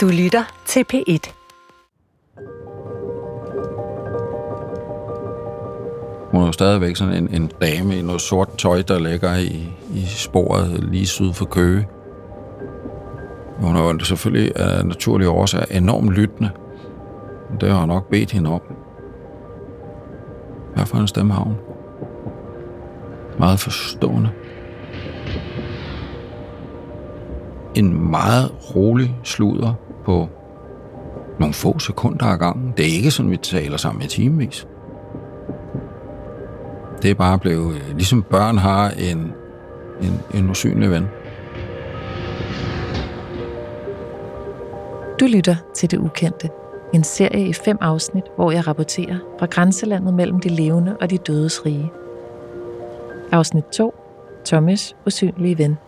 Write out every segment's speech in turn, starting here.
Du lytter til P1. Hun er jo stadigvæk sådan en, en dame i noget sort tøj, der ligger i, i sporet lige syd for Køge. Hun er jo selvfølgelig af naturlige årsager enormt lyttende. Det har jeg nok bedt hende om. Hvad for en stemme har hun? Meget forstående. En meget rolig sluder på nogle få sekunder ad gangen. Det er ikke sådan, vi taler sammen i timevis. Det er bare blevet, øh, ligesom børn har en, en, en usynlig ven. Du lytter til Det Ukendte. En serie i fem afsnit, hvor jeg rapporterer fra grænselandet mellem de levende og de dødes rige. Afsnit 2. Thomas' usynlige ven.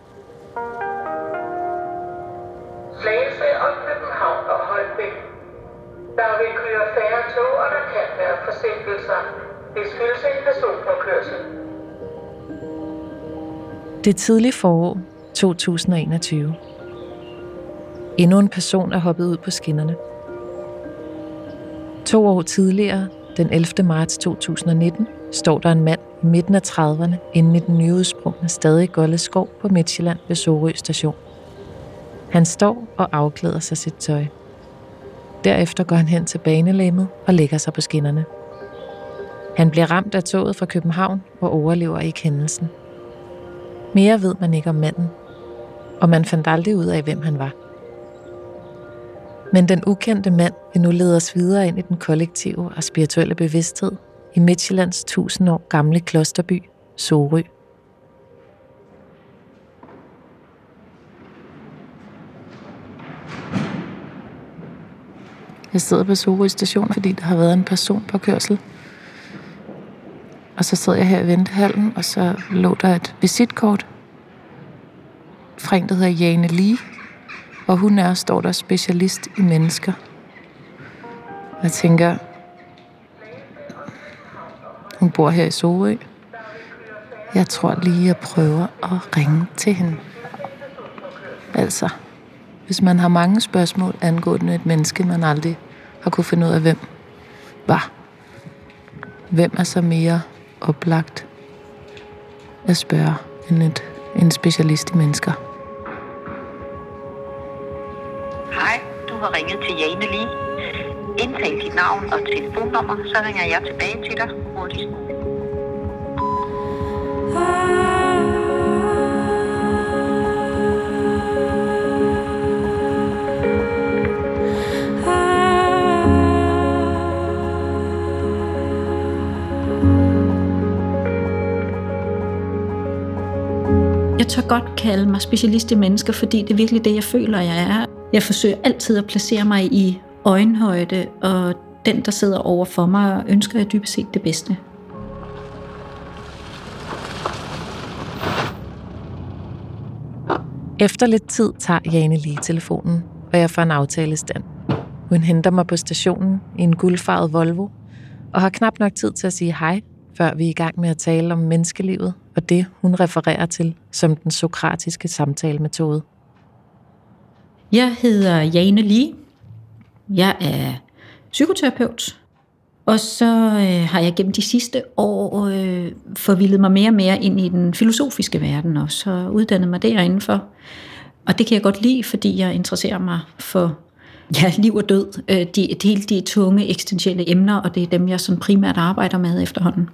Det er tidlig forår 2021. Endnu en person er hoppet ud på skinnerne. To år tidligere, den 11. marts 2019, står der en mand i midten af 30'erne inde i den nyudsprungne stadig Golde Skov på Midtjylland ved Sorø station. Han står og afklæder sig sit tøj. Derefter går han hen til banelæmmet og lægger sig på skinnerne. Han bliver ramt af toget fra København og overlever ikke hændelsen. Mere ved man ikke om manden, og man fandt aldrig ud af, hvem han var. Men den ukendte mand vil nu lede os videre ind i den kollektive og spirituelle bevidsthed i Midtjyllands tusind år gamle klosterby, Sorø. Jeg sidder på Sorø station, fordi der har været en person på kørsel. Og så sad jeg her i ventehallen, og så lå der et visitkort fra en, der hedder Jane Lee, og hun er, står der, specialist i mennesker. Jeg tænker, hun bor her i Sorø. Jeg tror lige, jeg prøver at ringe til hende. Altså, hvis man har mange spørgsmål angående et menneske, man aldrig har kunne finde ud af, hvem var. Hvem er så mere oplagt at spørge end et, en specialist i mennesker? Ringet til Indtal dit navn og telefonnummer, så ringer jeg tilbage til dig hurtigst muligt. Jeg tør godt kalde mig specialist i mennesker, fordi det er virkelig det, jeg føler, jeg er. Jeg forsøger altid at placere mig i øjenhøjde, og den, der sidder over for mig, ønsker jeg dybest set det bedste. Efter lidt tid tager Jane lige telefonen, og jeg får en aftale i stand. Hun henter mig på stationen i en guldfarvet Volvo, og har knap nok tid til at sige hej, før vi er i gang med at tale om menneskelivet og det, hun refererer til som den sokratiske samtalemetode. Jeg hedder Jane Lee. Jeg er psykoterapeut. Og så øh, har jeg gennem de sidste år øh, forvildet mig mere og mere ind i den filosofiske verden, og så uddannet mig derindenfor. Og det kan jeg godt lide, fordi jeg interesserer mig for ja, liv og død. Øh, de, de, de tunge eksistentielle emner, og det er dem, jeg sådan primært arbejder med efterhånden.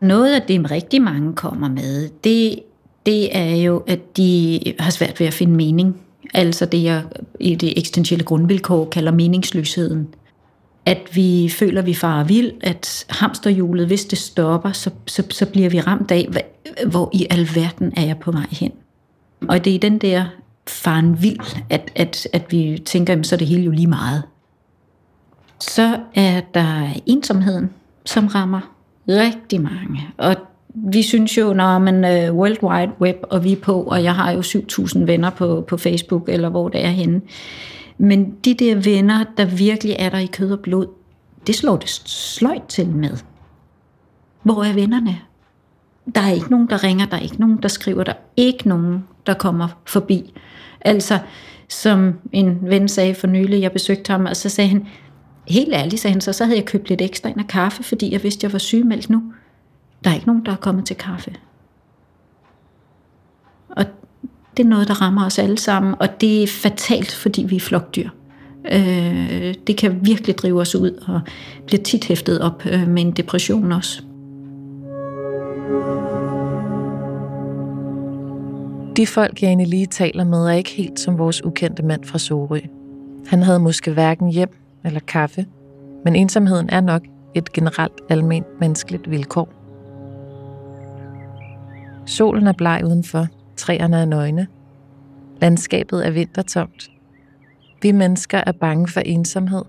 Noget af det, rigtig mange kommer med, det, det er jo, at de har svært ved at finde mening. Altså det, jeg i det eksistentielle grundvilkår kalder meningsløsheden. At vi føler, at vi farer vild, at hamsterhjulet, hvis det stopper, så, så, så bliver vi ramt af, hvor i alverden er jeg på vej hen. Og det er i den der faren vild, at, at, at vi tænker, at så er det hele jo lige meget. Så er der ensomheden, som rammer rigtig mange. Og vi synes jo, når man uh, øh, World Wide Web, og vi er på, og jeg har jo 7.000 venner på, på Facebook, eller hvor det er henne. Men de der venner, der virkelig er der i kød og blod, det slår det sløjt til med. Hvor er vennerne? Der er ikke nogen, der ringer, der er ikke nogen, der skriver, der er ikke nogen, der kommer forbi. Altså, som en ven sagde for nylig, jeg besøgte ham, og så sagde han, helt ærligt, sagde han så, så havde jeg købt lidt ekstra ind af kaffe, fordi jeg vidste, jeg var sygemeldt nu. Der er ikke nogen, der er kommet til kaffe. Og det er noget, der rammer os alle sammen, og det er fatalt, fordi vi er flokdyr. Øh, det kan virkelig drive os ud, og bliver tit hæftet op øh, med en depression også. De folk, Jane lige taler med, er ikke helt som vores ukendte mand fra Sorø. Han havde måske hverken hjem eller kaffe, men ensomheden er nok et generelt alment menneskeligt vilkår. Solen er bleg udenfor, træerne er nøgne. Landskabet er vintertomt. Vi mennesker er bange for ensomhed,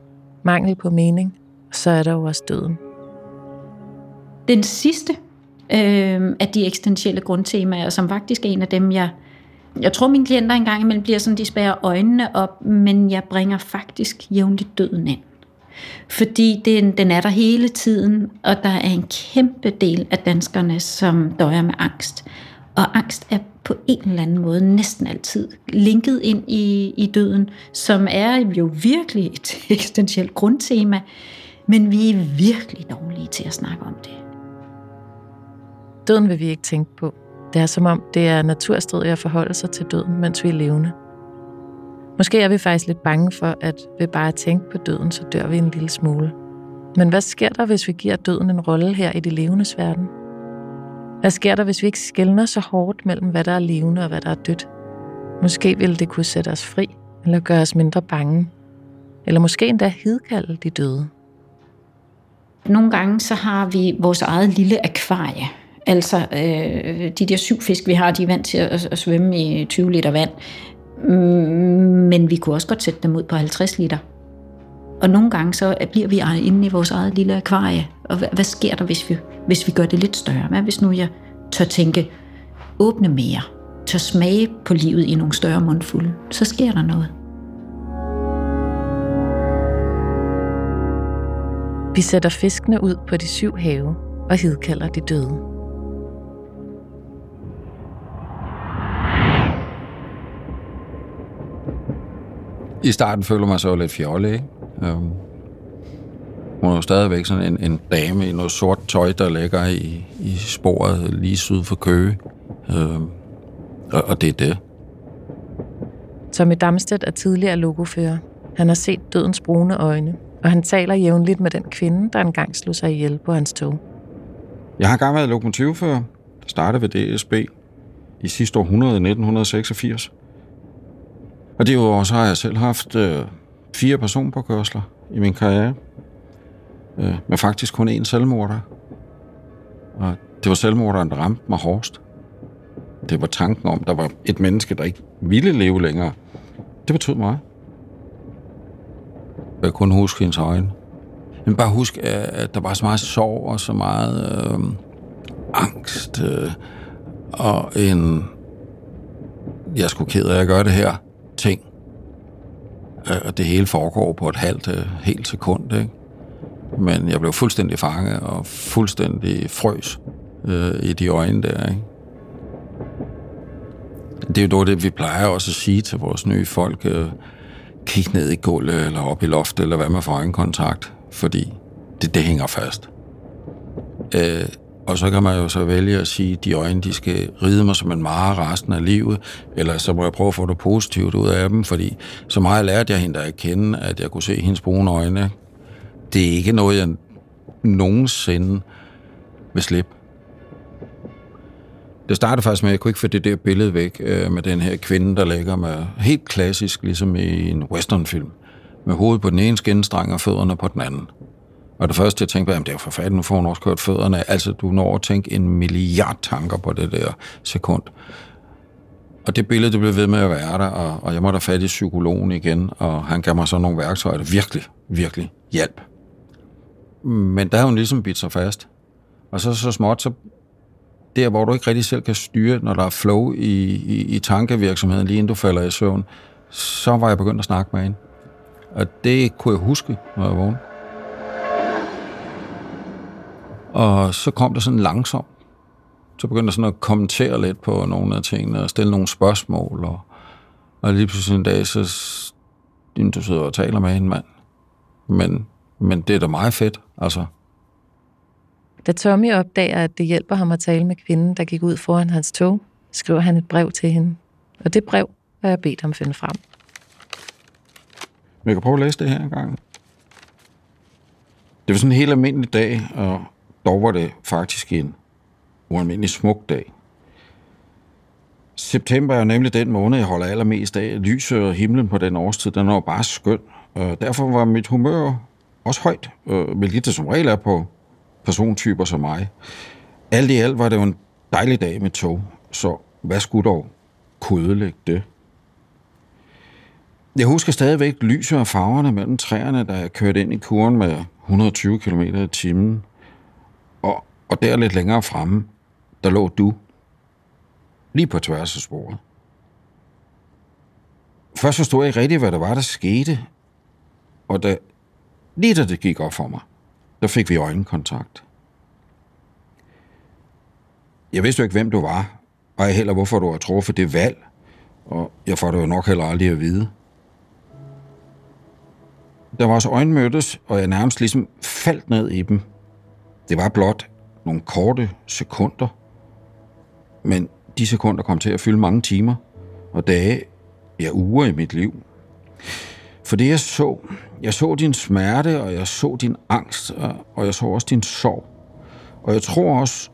mangel på mening, og så er der jo også døden. Den sidste øh, af de eksistentielle grundtemaer, som faktisk er en af dem, jeg... Jeg tror, mine klienter engang imellem bliver sådan, de spærer øjnene op, men jeg bringer faktisk jævnligt døden ind. Fordi den, den er der hele tiden, og der er en kæmpe del af danskerne, som døjer med angst. Og angst er på en eller anden måde næsten altid linket ind i, i døden, som er jo virkelig et eksistentielt grundtema, men vi er virkelig dårlige til at snakke om det. Døden vil vi ikke tænke på. Det er som om, det er naturstridigt at forholde sig til døden, mens vi er levende. Måske er vi faktisk lidt bange for, at ved bare at tænke på døden, så dør vi en lille smule. Men hvad sker der, hvis vi giver døden en rolle her i det levendes verden? Hvad sker der, hvis vi ikke skældner så hårdt mellem, hvad der er levende og hvad der er dødt? Måske ville det kunne sætte os fri, eller gøre os mindre bange. Eller måske endda hidkalde de døde. Nogle gange så har vi vores eget lille akvarie. Altså øh, de der syv fisk, vi har, de er vant til at, at svømme i 20 liter vand. Men vi kunne også godt sætte dem ud på 50 liter. Og nogle gange så bliver vi inde i vores eget lille akvarie. Og hvad, hvad sker der, hvis vi, hvis vi gør det lidt større? Hvad hvis nu jeg tør tænke, åbne mere, tør smage på livet i nogle større mundfulde, så sker der noget. Vi sætter fiskene ud på de syv have og hidkalder de døde. I starten føler man sig jo lidt fjollet, ikke? Um, hun er jo stadigvæk sådan en, en dame i noget sort tøj, der ligger i, i sporet lige syd for Køge. Um, og, og det er det. Tommy Damstedt er tidligere logofører. Han har set dødens brune øjne, og han taler jævnligt med den kvinde, der engang slog sig ihjel på hans tog. Jeg har engang været lokomotivfører, der startede ved DSB i sidste århundrede, 1986. Og det år så har jeg selv haft øh, fire personpåkørsler i min karriere. Øh, men faktisk kun én selvmorder. Og det var selvmorderen, der ramte mig hårdest. Det var tanken om, der var et menneske, der ikke ville leve længere. Det betød meget. Jeg kunne huske hendes øjne. Men bare husk, øh, at der var så meget sorg og så meget øh, angst øh, og en jeg skulle ked af at gøre det her ting. Øh, og det hele foregår på et halvt, øh, helt sekund, ikke? Men jeg blev fuldstændig fanget og fuldstændig frøs øh, i de øjne der, ikke? Det er jo det, vi plejer også at sige til vores nye folk. Øh, kig ned i gulvet eller op i loftet, eller hvad med for øjenkontakt, fordi det, det hænger fast. Øh, og så kan man jo så vælge at sige, at de øjne, de skal ride mig som en mare resten af livet, eller så må jeg prøve at få det positivt ud af dem, fordi så meget lærte jeg hende at kende, at jeg kunne se hendes brune øjne. Det er ikke noget, jeg nogensinde vil slippe. Det startede faktisk med, at jeg kunne ikke få det der billede væk øh, med den her kvinde, der ligger med helt klassisk, ligesom i en westernfilm, med hovedet på den ene skinstrang og fødderne på den anden. Og det første, jeg tænkte på, det er jo forfærdeligt, nu får hun også kørt fødderne. Altså, du når at tænke en milliard tanker på det der sekund. Og det billede, det blev ved med at være der, og, og jeg måtte have fat i psykologen igen, og han gav mig så nogle værktøjer, der virkelig, virkelig hjælp. Men der har hun ligesom bidt sig fast. Og så så småt, så der, hvor du ikke rigtig selv kan styre, når der er flow i, i, i tankevirksomheden, lige inden du falder i søvn, så var jeg begyndt at snakke med hende. Og det kunne jeg huske, når jeg vågnede. Og så kom det sådan langsomt. Så begyndte jeg sådan at kommentere lidt på nogle af tingene og stille nogle spørgsmål. Og, Og lige pludselig en dag, så du sidder og taler med en mand. Men, men det er da meget fedt, altså. Da Tommy opdager, at det hjælper ham at tale med kvinden, der gik ud foran hans tog, skriver han et brev til hende. Og det brev har jeg bedt ham finde frem. Jeg kan prøve at læse det her en gang. Det var sådan en helt almindelig dag, og dog var det faktisk en ualmindelig smuk dag. September er nemlig den måned, jeg holder allermest af. Lyset og himlen på den årstid, den var bare skøn. Øh, derfor var mit humør også højt, øh, hvilket det som regel er på persontyper som mig. Alt i alt var det jo en dejlig dag med tog, så hvad skulle dog kodelægge det? Jeg husker stadigvæk lyset og farverne mellem træerne, da jeg kørte ind i kuren med 120 km i timen. Og, og der lidt længere fremme, der lå du. Lige på tværs af sporet. Først forstod jeg ikke rigtigt, hvad der var, der skete. Og da, lige da det gik op for mig, der fik vi øjenkontakt. Jeg vidste jo ikke, hvem du var, og jeg heller, hvorfor du har truffet det valg. Og jeg får det jo nok heller aldrig at vide. Da vores øjne mødtes, og jeg nærmest ligesom faldt ned i dem. Det var blot nogle korte sekunder. Men de sekunder kom til at fylde mange timer og dage, ja uger i mit liv. For det jeg så, jeg så din smerte, og jeg så din angst, og- jeg så også din sorg. Og jeg tror også,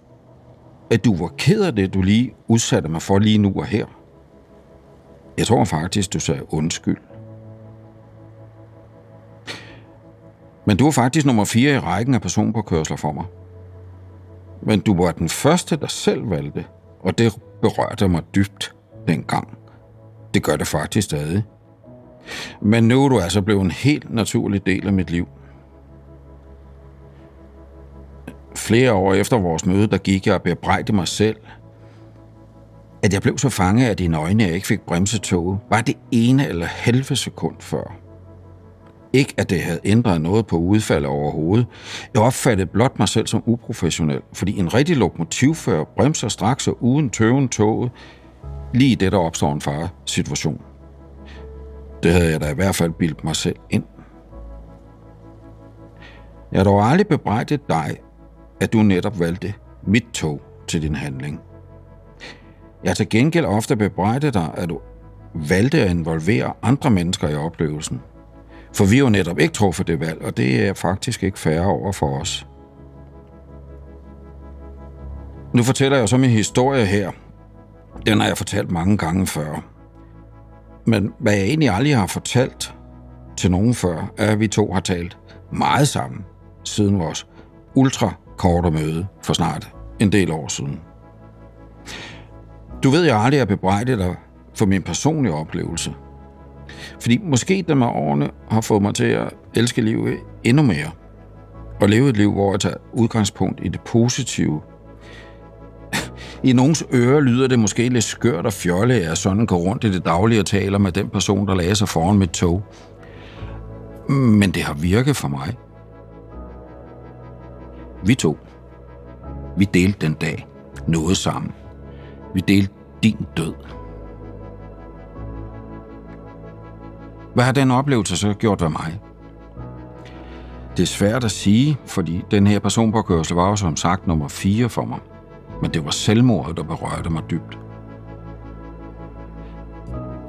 at du var ked af det, du lige udsatte mig for lige nu og her. Jeg tror faktisk, du sagde undskyld. Men du var faktisk nummer 4 i rækken af personpåkørsler for mig. Men du var den første, der selv valgte, og det berørte mig dybt dengang. Det gør det faktisk stadig. Men nu er du altså blevet en helt naturlig del af mit liv. Flere år efter vores møde, der gik jeg og bebrejdte mig selv, at jeg blev så fanget af dine øjne, at jeg ikke fik bremset toget, var det ene eller halve sekund før. Ikke at det havde ændret noget på udfaldet overhovedet. Jeg opfattede blot mig selv som uprofessionel, fordi en rigtig lokomotivfører bremser straks og uden tøven toget, lige det, der opstår en fare situation. Det havde jeg da i hvert fald bildt mig selv ind. Jeg har dog aldrig bebrejdet dig, at du netop valgte mit tog til din handling. Jeg har til gengæld ofte bebrejdet dig, at du valgte at involvere andre mennesker i oplevelsen. For vi har jo netop ikke truffet det valg, og det er faktisk ikke færre over for os. Nu fortæller jeg så min historie her. Den har jeg fortalt mange gange før. Men hvad jeg egentlig aldrig har fortalt til nogen før, er, at vi to har talt meget sammen siden vores ultra korte møde for snart en del år siden. Du ved, jeg aldrig har bebrejdet dig for min personlige oplevelse. Fordi måske det med årene har fået mig til at elske livet endnu mere. Og leve et liv, hvor jeg tager udgangspunkt i det positive. I nogens ører lyder det måske lidt skørt og fjolle, at jeg sådan går rundt i det daglige og taler med den person, der lagde sig foran mit tog. Men det har virket for mig. Vi to. Vi delte den dag noget sammen. Vi delte din død. Hvad har den oplevelse så gjort ved mig? Det er svært at sige, fordi den her personpåkørsel var jo som sagt nummer 4 for mig. Men det var selvmordet, der berørte mig dybt.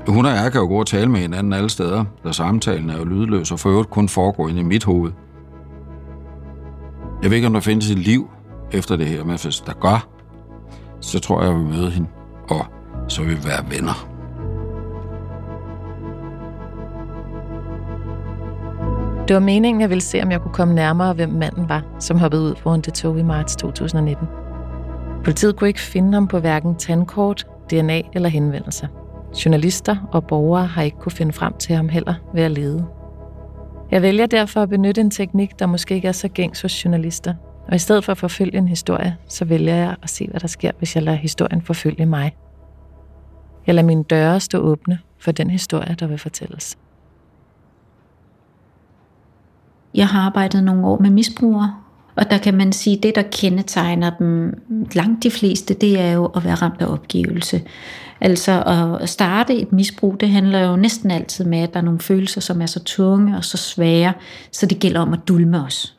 Hun og jeg kan jo gå og tale med hinanden alle steder, da samtalen er jo lydløs og for øvrigt kun foregår inde i mit hoved. Jeg ved ikke, om der findes et liv efter det her, men hvis der gør, så tror jeg, jeg vil møde hende, og så vil vi være venner. Det var meningen, jeg ville se, om jeg kunne komme nærmere, hvem manden var, som hoppede ud foran det tog i marts 2019. Politiet kunne ikke finde ham på hverken tandkort, DNA eller henvendelser. Journalister og borgere har ikke kunne finde frem til ham heller ved at lede. Jeg vælger derfor at benytte en teknik, der måske ikke er så gængs hos journalister. Og i stedet for at forfølge en historie, så vælger jeg at se, hvad der sker, hvis jeg lader historien forfølge mig. Jeg lader mine døre stå åbne for den historie, der vil fortælles. Jeg har arbejdet nogle år med misbrugere, Og der kan man sige, at det, der kendetegner dem langt de fleste, det er jo at være ramt af opgivelse. Altså at starte et misbrug, det handler jo næsten altid med, at der er nogle følelser, som er så tunge og så svære, så det gælder om at dulme os.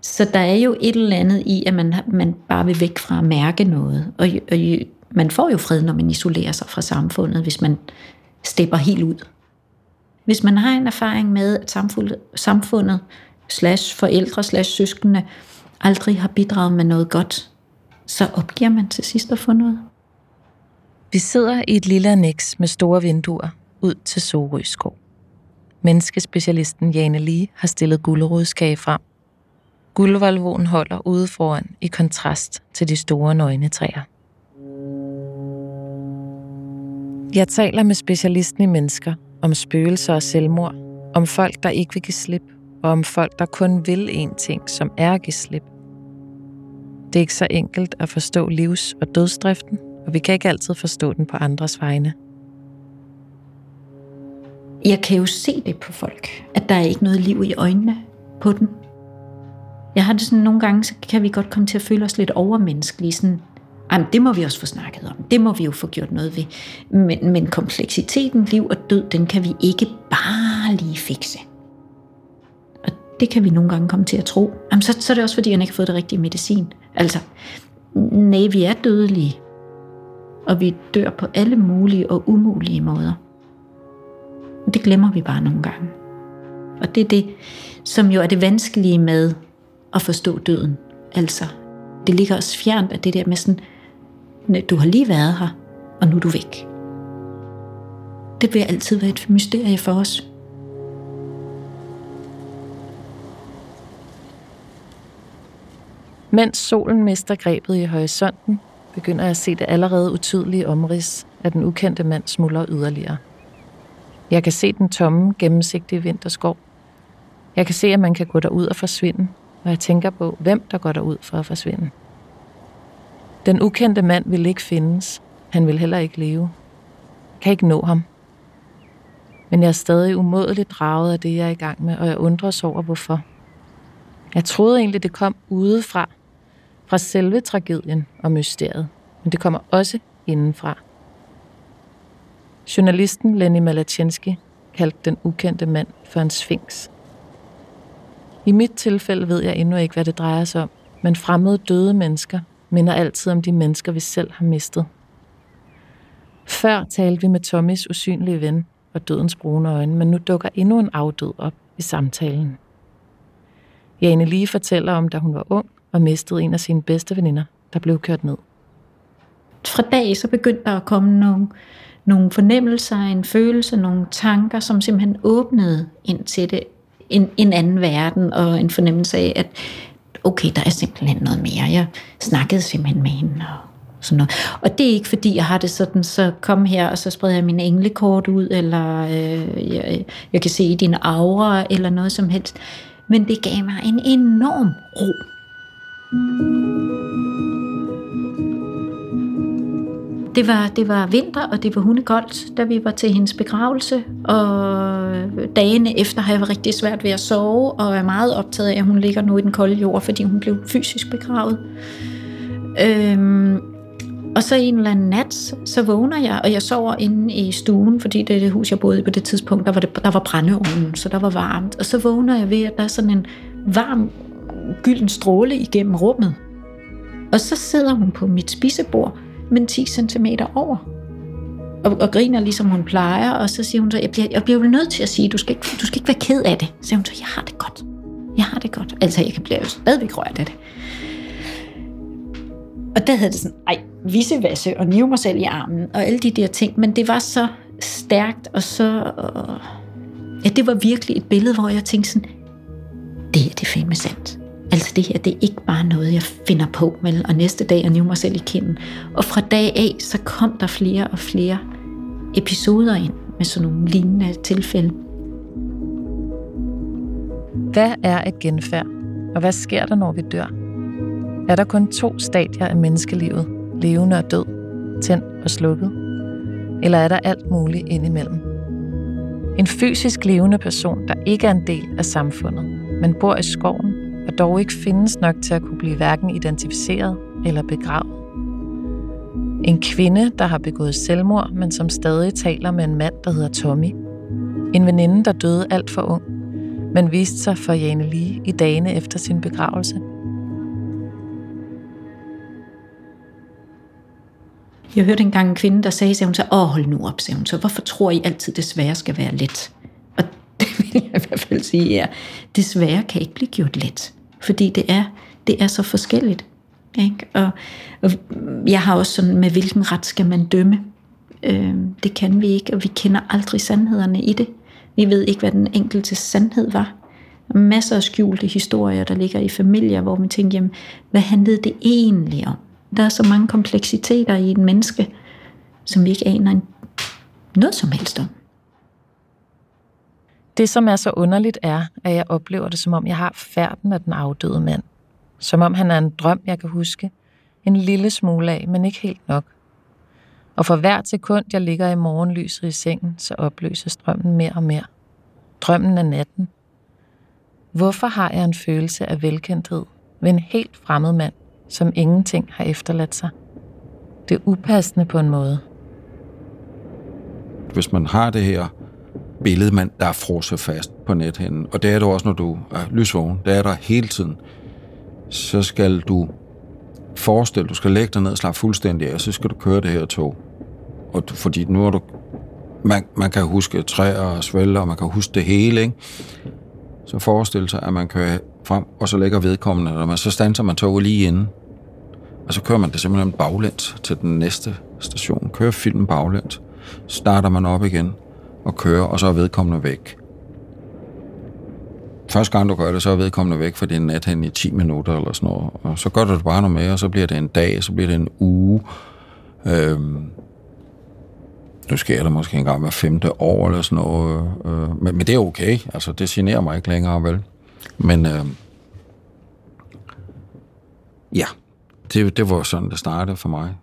Så der er jo et eller andet i, at man, man bare vil væk fra at mærke noget. Og, og man får jo fred, når man isolerer sig fra samfundet, hvis man stepper helt ud. Hvis man har en erfaring med, at samfundet, samfundet slash forældre slash søskende aldrig har bidraget med noget godt, så opgiver man til sidst at få noget. Vi sidder i et lille annex med store vinduer ud til Sorø skov. Menneskespecialisten Jane Lee har stillet gulerodskage frem. Guldvalvoen holder ude foran i kontrast til de store nøgne træer. Jeg taler med specialisten i mennesker om spøgelser og selvmord, om folk, der ikke vil give slip, og om folk, der kun vil én ting, som er at give slip. Det er ikke så enkelt at forstå livs- og dødsdriften, og vi kan ikke altid forstå den på andres vegne. Jeg kan jo se det på folk, at der er ikke noget liv i øjnene på dem. Jeg har det sådan, nogle gange, så kan vi godt komme til at føle os lidt overmenneskelige. Sådan, Jamen, det må vi også få snakket om. Det må vi jo få gjort noget ved. Men, men kompleksiteten, liv og død, den kan vi ikke bare lige fikse. Og det kan vi nogle gange komme til at tro. Jamen, så, så er det også, fordi han ikke har fået det rigtige medicin. Altså, nej, vi er dødelige. Og vi dør på alle mulige og umulige måder. Det glemmer vi bare nogle gange. Og det er det, som jo er det vanskelige med at forstå døden. Altså, det ligger os fjernt af det der med sådan, du har lige været her, og nu er du væk. Det vil altid være et mysterie for os. Mens solen mister grebet i horisonten, begynder jeg at se det allerede utydelige omrids af den ukendte mand smuldrer yderligere. Jeg kan se den tomme, gennemsigtige vinterskov. Jeg kan se, at man kan gå derud og forsvinde, og jeg tænker på, hvem der går derud for at forsvinde. Den ukendte mand vil ikke findes. Han vil heller ikke leve. Kan ikke nå ham. Men jeg er stadig umådeligt draget af det, jeg er i gang med, og jeg undres over, hvorfor. Jeg troede egentlig, det kom udefra, fra selve tragedien og mysteriet, men det kommer også indenfra. Journalisten Lenny Malachenski kaldte den ukendte mand for en sphinx. I mit tilfælde ved jeg endnu ikke, hvad det drejer sig om, men fremmede døde mennesker minder altid om de mennesker, vi selv har mistet. Før talte vi med Tommys usynlige ven og dødens brune øjne, men nu dukker endnu en afdød op i samtalen. Jane lige fortæller om, da hun var ung og mistede en af sine bedste veninder, der blev kørt ned. Fra dag så begyndte der at komme nogle, nogle fornemmelser, en følelse, nogle tanker, som simpelthen åbnede ind til det, en, en anden verden, og en fornemmelse af, at okay, der er simpelthen noget mere. Jeg snakkede simpelthen med hende, og sådan noget. Og det er ikke fordi, jeg har det sådan, så kom her, og så spreder jeg mine englekort ud, eller øh, jeg, jeg kan se i din aura, eller noget som helst. Men det gav mig en enorm ro. Det var, det var vinter, og det var hundekoldt, da vi var til hendes begravelse. Og dagene efter har jeg været rigtig svært ved at sove, og er meget optaget af, at hun ligger nu i den kolde jord, fordi hun blev fysisk begravet. Øhm, og så en eller anden nat, så vågner jeg, og jeg sover inde i stuen, fordi det er det hus, jeg boede i på det tidspunkt, der var, det, der var brændeovnen, så der var varmt. Og så vågner jeg ved, at der er sådan en varm, gylden stråle igennem rummet. Og så sidder hun på mit spisebord, men 10 cm over. Og, og griner ligesom hun plejer, og så siger hun så, jeg bliver, jeg bliver jo nødt til at sige, du skal, ikke, du skal ikke være ked af det. Så siger hun så, jeg har det godt. Jeg har det godt. Altså, jeg kan blive stadigvæk rørt af det. Og der havde det sådan, ej, visevasse og nive mig selv i armen, og alle de der ting. Men det var så stærkt, og så... Og, ja, det var virkelig et billede, hvor jeg tænkte sådan, det er det fandme sandt. Altså det her, det er ikke bare noget, jeg finder på, vel? og næste dag jeg mig selv i kinden. Og fra dag af, så kom der flere og flere episoder ind med sådan nogle lignende tilfælde. Hvad er et genfærd, og hvad sker der, når vi dør? Er der kun to stadier af menneskelivet, levende og død, tændt og slukket? Eller er der alt muligt indimellem? En fysisk levende person, der ikke er en del af samfundet, men bor i skoven og dog ikke findes nok til at kunne blive hverken identificeret eller begravet. En kvinde, der har begået selvmord, men som stadig taler med en mand, der hedder Tommy. En veninde, der døde alt for ung, men viste sig for Jane Lee i dagene efter sin begravelse. Jeg hørte engang en kvinde, der sagde, at hun så, åh, hold nu op, sagde hun så, hvorfor tror I altid, det svære skal være let? Vil jeg i hvert fald sige, ja, det svære kan ikke blive gjort let, fordi det er, det er så forskelligt. Ikke? Og, og jeg har også sådan, med hvilken ret skal man dømme? Øh, det kan vi ikke, og vi kender aldrig sandhederne i det. Vi ved ikke, hvad den enkelte sandhed var. Masser af skjulte historier, der ligger i familier, hvor man tænker, jamen, hvad handlede det egentlig om? Der er så mange kompleksiteter i en menneske, som vi ikke aner noget som helst om. Det, som er så underligt, er, at jeg oplever det, som om jeg har færden af den afdøde mand. Som om han er en drøm, jeg kan huske. En lille smule af, men ikke helt nok. Og for hvert sekund, jeg ligger i morgenlyset i sengen, så opløses drømmen mere og mere. Drømmen af natten. Hvorfor har jeg en følelse af velkendthed ved en helt fremmed mand, som ingenting har efterladt sig? Det er upassende på en måde. Hvis man har det her billede, man, der er frosset fast på nethinden, og det er du også, når du er lysvågen, det er der hele tiden, så skal du forestille, du skal lægge dig ned og slappe fuldstændig af, og så skal du køre det her tog. Og du, fordi nu er du... Man, man kan huske træer og svælder, og man kan huske det hele, ikke? Så forestil sig, at man kører frem, og så lægger vedkommende, og man, så standser man toget lige inden. Og så kører man det simpelthen baglæns til den næste station. Kører filmen baglæns. Starter man op igen og kører, og så er vedkommende væk. Første gang du gør det, så er vedkommende væk for din nat hen i 10 minutter eller sådan noget. Og så gør du det bare noget mere, og så bliver det en dag, så bliver det en uge. Øhm, nu sker det måske en gang hver femte år eller sådan noget. Øh, men, men det er okay. Altså, det generer mig ikke længere, vel? Men øh, ja, det, det var sådan, det startede for mig.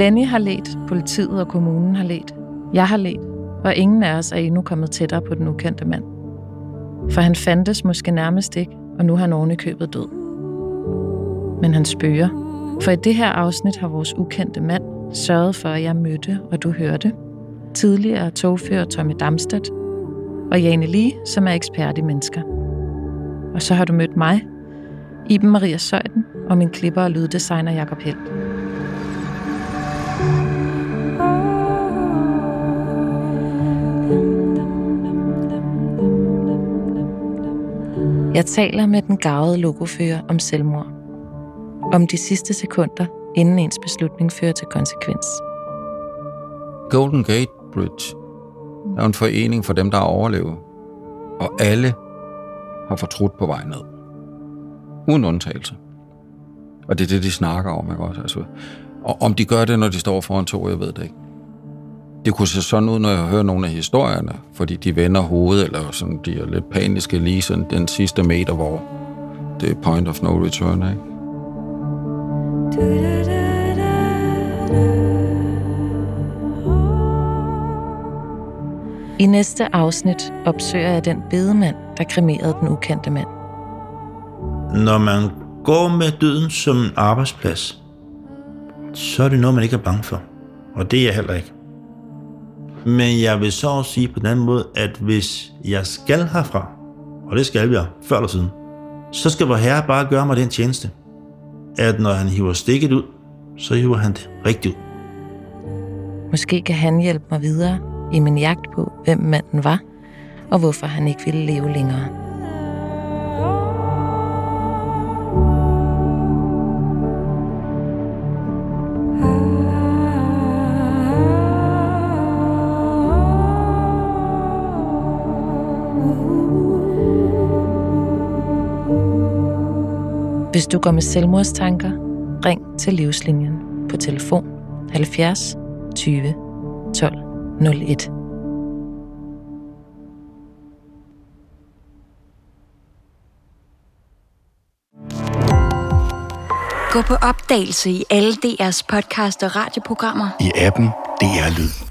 Lenny har let, politiet og kommunen har let, jeg har let, og ingen af os er endnu kommet tættere på den ukendte mand. For han fandtes måske nærmest ikke, og nu har han oven købet død. Men han spørger, for i det her afsnit har vores ukendte mand sørget for, at jeg mødte, og du hørte, tidligere togfører Tommy Damstedt, og Jane Lee, som er ekspert i mennesker. Og så har du mødt mig, Iben Maria Søjden og min klipper og lyddesigner Jakob Helt. Jeg taler med den gavede logofører om selvmord. Om de sidste sekunder, inden ens beslutning fører til konsekvens. Golden Gate Bridge er en forening for dem, der har overlevet. Og alle har fortrudt på vej ned. Uden undtagelse. Og det er det, de snakker om, ikke også? Altså, og om de gør det, når de står foran tog, jeg ved det ikke. Det kunne se sådan ud, når jeg hører nogle af historierne, fordi de vender hovedet, eller sådan, de er lidt paniske lige sådan den sidste meter, hvor det er point of no return, ikke? I næste afsnit opsøger jeg den bedemand, der kremerede den ukendte mand. Når man går med døden som en arbejdsplads, så er det noget, man ikke er bange for. Og det er jeg heller ikke. Men jeg vil så også sige på den anden måde, at hvis jeg skal herfra, og det skal jeg før eller siden, så skal vor herre bare gøre mig den tjeneste, at når han hiver stikket ud, så hiver han det rigtigt ud. Måske kan han hjælpe mig videre i min jagt på, hvem manden var, og hvorfor han ikke ville leve længere. Hvis du går med selvmordstanker, ring til Livslinjen på telefon 70 20 12 01. Gå på opdagelse i alle DR's podcast og radioprogrammer. I appen DR Lyd.